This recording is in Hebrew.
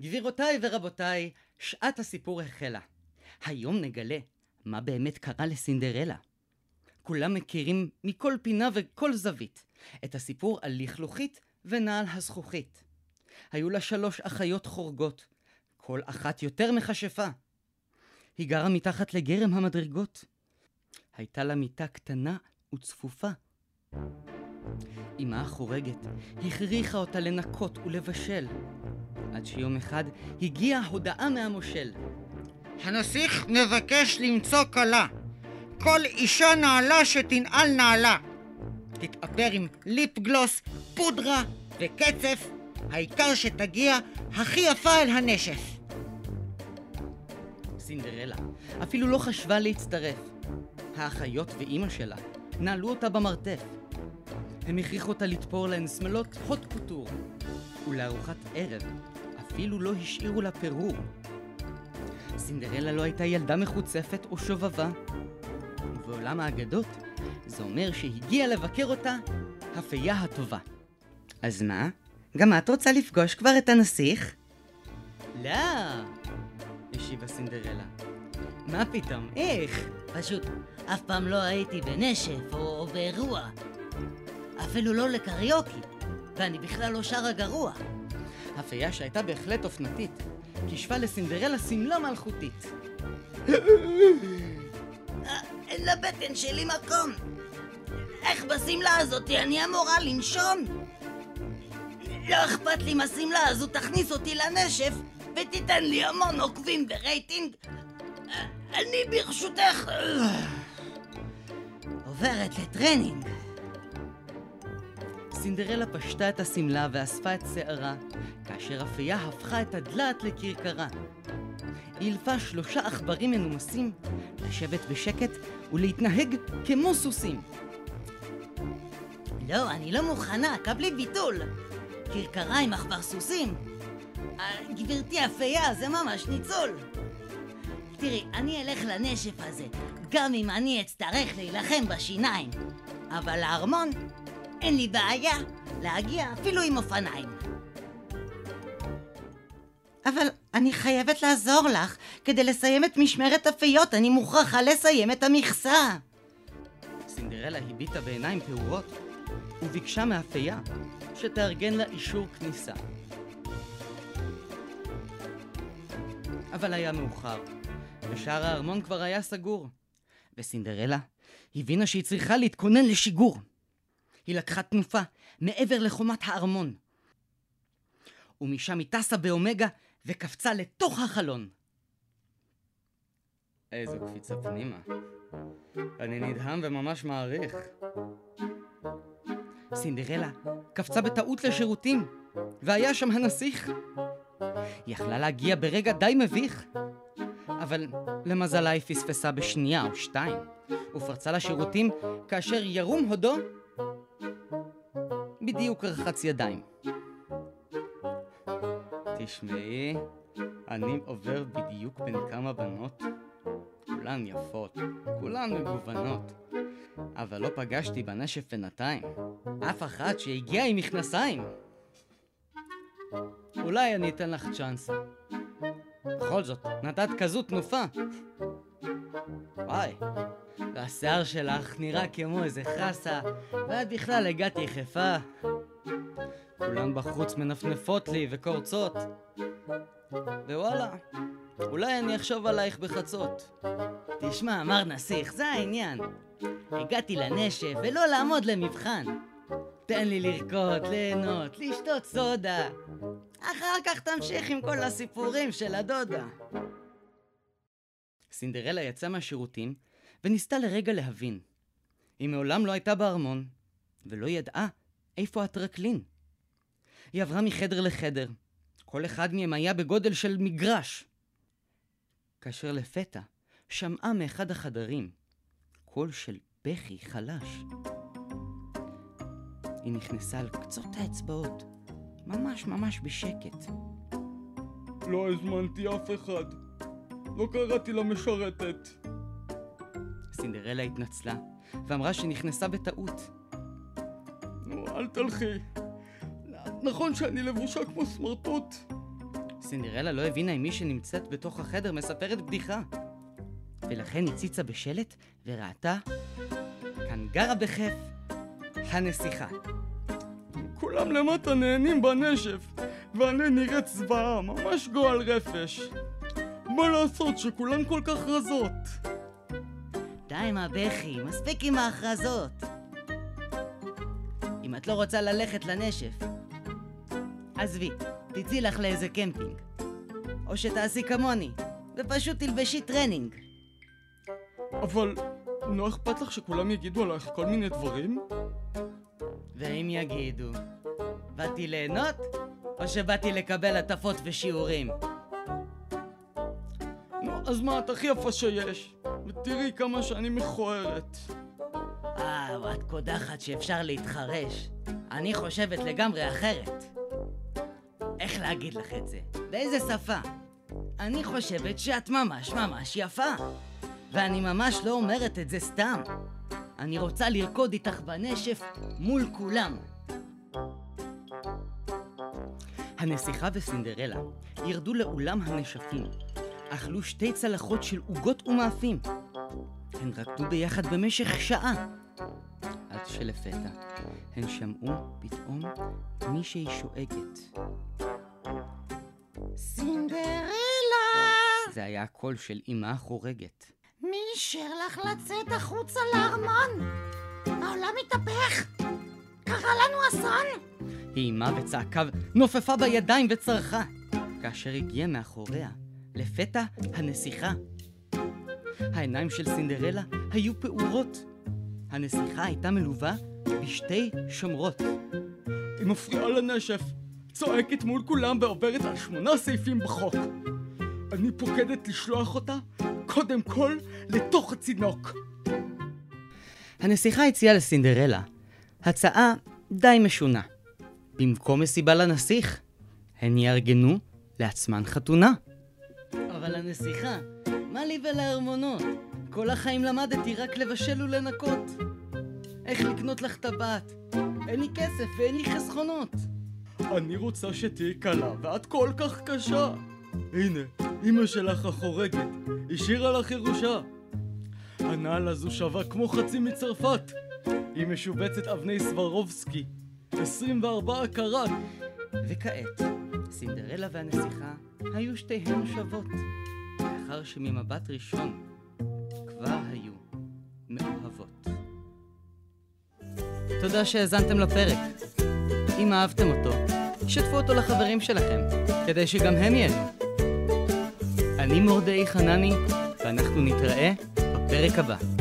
גבירותיי ורבותיי, שעת הסיפור החלה. היום נגלה מה באמת קרה לסינדרלה. כולם מכירים מכל פינה וכל זווית את הסיפור על לכלוכית ונעל הזכוכית. היו לה שלוש אחיות חורגות, כל אחת יותר מכשפה. היא גרה מתחת לגרם המדרגות. הייתה לה מיטה קטנה וצפופה. אמה החורגת הכריחה אותה לנקות ולבשל, עד שיום אחד הגיעה הודעה מהמושל. הנסיך מבקש למצוא כלה. כל אישה נעלה שתנעל נעלה. תתאפר עם ליפ גלוס, פודרה וקצף, העיקר שתגיע הכי יפה אל הנשף. סינדרלה אפילו לא חשבה להצטרף. האחיות ואימא שלה נעלו אותה במרתף. הם הכריחו אותה לתפור להן שמלות הוט קוטור, ולארוחת ערב אפילו לא השאירו לה פירור. סינדרלה לא הייתה ילדה מחוצפת או שובבה, ובעולם האגדות זה אומר שהגיעה לבקר אותה הפייה הטובה. אז מה? גם את רוצה לפגוש כבר את הנסיך? לא, השיבה סינדרלה. מה פתאום? איך? פשוט אף פעם לא הייתי בנשף או באירוע. אפילו לא לקריוקי, ואני בכלל לא שר הגרוע. הפייה שהייתה בהחלט אופנתית, כישפה לסינדרלה שמלה מלכותית. אה, אין לבטן שלי מקום. איך בשמלה הזאתי אני אמורה לנשום? לא אכפת לי אם השמלה הזו תכניס אותי לנשף ותיתן לי המון עוקבים ורייטינג. אה, אני ברשותך אה, עוברת לטרנינג. סינדרלה פשטה את השמלה ואספה את שערה, כאשר הפייה הפכה את הדלעת לכרכרה. היא אילפה שלושה עכברים מנומסים, לשבת בשקט ולהתנהג כמו סוסים. לא, אני לא מוכנה, קבלי ביטול. כרכרה עם עכבר סוסים. אה, גברתי הפייה, זה ממש ניצול. תראי, אני אלך לנשף הזה, גם אם אני אצטרך להילחם בשיניים. אבל לארמון, אין לי בעיה להגיע אפילו עם אופניים. אבל אני חייבת לעזור לך. כדי לסיים את משמרת הפיות, אני מוכרחה לסיים את המכסה. סינדרלה הביטה בעיניים פעורות וביקשה מהפייה שתארגן לה אישור כניסה. אבל היה מאוחר, ושער הארמון כבר היה סגור, וסינדרלה הבינה שהיא צריכה להתכונן לשיגור. היא לקחה תנופה מעבר לחומת הארמון, ומשם היא טסה באומגה וקפצה לתוך החלון. איזו קפיצה פנימה. אני נדהם וממש מעריך. סינדרלה קפצה בטעות לשירותים, והיה שם הנסיך. היא יכלה להגיע ברגע די מביך, אבל למזלה היא פספסה בשנייה או שתיים, ופרצה לשירותים כאשר ירום הודו בדיוק רחץ ידיים. תשמעי, אני עובר בדיוק בין כמה בנות, כולן יפות, כולן מגוונות, אבל לא פגשתי בנשף בינתיים, אף אחת שהגיעה עם מכנסיים. אולי אני אתן לך צ'אנס. בכל זאת, נתת כזו תנופה. וואי, והשיער שלך נראה כמו איזה חסה, ואת בכלל הגעת יחפה. כולן בחוץ מנפנפות לי וקורצות. ווואלה, אולי אני אחשוב עלייך בחצות. תשמע, מר נסיך, זה העניין. הגעתי לנשף ולא לעמוד למבחן. תן לי לרקוד, ליהנות, לשתות סודה. אחר כך תמשיך עם כל הסיפורים של הדודה. סינדרלה יצאה מהשירותים וניסתה לרגע להבין. היא מעולם לא הייתה בארמון, ולא ידעה איפה הטרקלין. היא עברה מחדר לחדר, כל אחד מהם היה בגודל של מגרש. כאשר לפתע שמעה מאחד החדרים קול של בכי חלש. היא נכנסה על קצות האצבעות, ממש ממש בשקט. לא הזמנתי אף אחד. לא קראתי למשרתת. סינדרלה התנצלה, ואמרה שנכנסה בטעות. נו, אל תלכי. נכון שאני לבושה כמו סמרטוט. סינדרלה לא הבינה אם מי שנמצאת בתוך החדר מספרת בדיחה. ולכן הציצה בשלט וראתה, כאן גרה בכיף הנסיכה. כולם למטה נהנים בנשף, ואני נראית זוועה, ממש גועל רפש. מה לעשות שכולן כל כך רזות? די עם הבכי, מספיק עם ההכרזות. אם את לא רוצה ללכת לנשף, עזבי, תצאי לך לאיזה קמפינג. או שתעשי כמוני, ופשוט תלבשי טרנינג. אבל לא אכפת לך שכולם יגידו עלייך כל מיני דברים? ואם יגידו, באתי ליהנות, או שבאתי לקבל הטפות ושיעורים? אז מה, את הכי יפה שיש. ותראי כמה שאני מכוערת. אה, את קודחת שאפשר להתחרש. אני חושבת לגמרי אחרת. איך להגיד לך את זה? באיזה שפה? אני חושבת שאת ממש ממש יפה. ואני ממש לא אומרת את זה סתם. אני רוצה לרקוד איתך בנשף מול כולם. הנסיכה וסינדרלה ירדו לאולם הנשפים, אכלו שתי צלחות של עוגות ומאפים. הן רקדו ביחד במשך שעה, עד שלפתע הן שמעו פתאום מישהי שואגת. סינדרלה! זה היה הקול של אמה החורגת. מי אישר לך לצאת החוצה לארמון? העולם התהפך! קרה לנו אסון? היא איימה וצעקה, נופפה בידיים וצרחה. כאשר הגיעה מאחוריה, לפתע הנסיכה. העיניים של סינדרלה היו פעורות. הנסיכה הייתה מלווה בשתי שומרות. היא מפריעה לנשף, צועקת מול כולם ועוברת על שמונה סעיפים בחוק. אני פוקדת לשלוח אותה, קודם כל, לתוך הצינוק. הנסיכה הציעה לסינדרלה הצעה די משונה. במקום מסיבה לנסיך, הן יארגנו לעצמן חתונה. אבל הנסיכה, מה לי ולארמונות? כל החיים למדתי רק לבשל ולנקות. איך לקנות לך טבעת? אין לי כסף ואין לי חסכונות. אני רוצה שתהיי קלה, ואת כל כך קשה. הנה, אמא שלך החורגת, השאירה לך ירושה. הנעל הזו שווה כמו חצי מצרפת. היא משובצת אבני סברובסקי, 24 קראט. וכעת, סינדרלה והנסיכה היו שתיהן שוות, לאחר שממבט ראשון כבר היו מאוהבות. תודה שהאזנתם לפרק. אם אהבתם אותו, שתפו אותו לחברים שלכם, כדי שגם הם ייהנו. אני מורדאי חנני, ואנחנו נתראה בפרק הבא.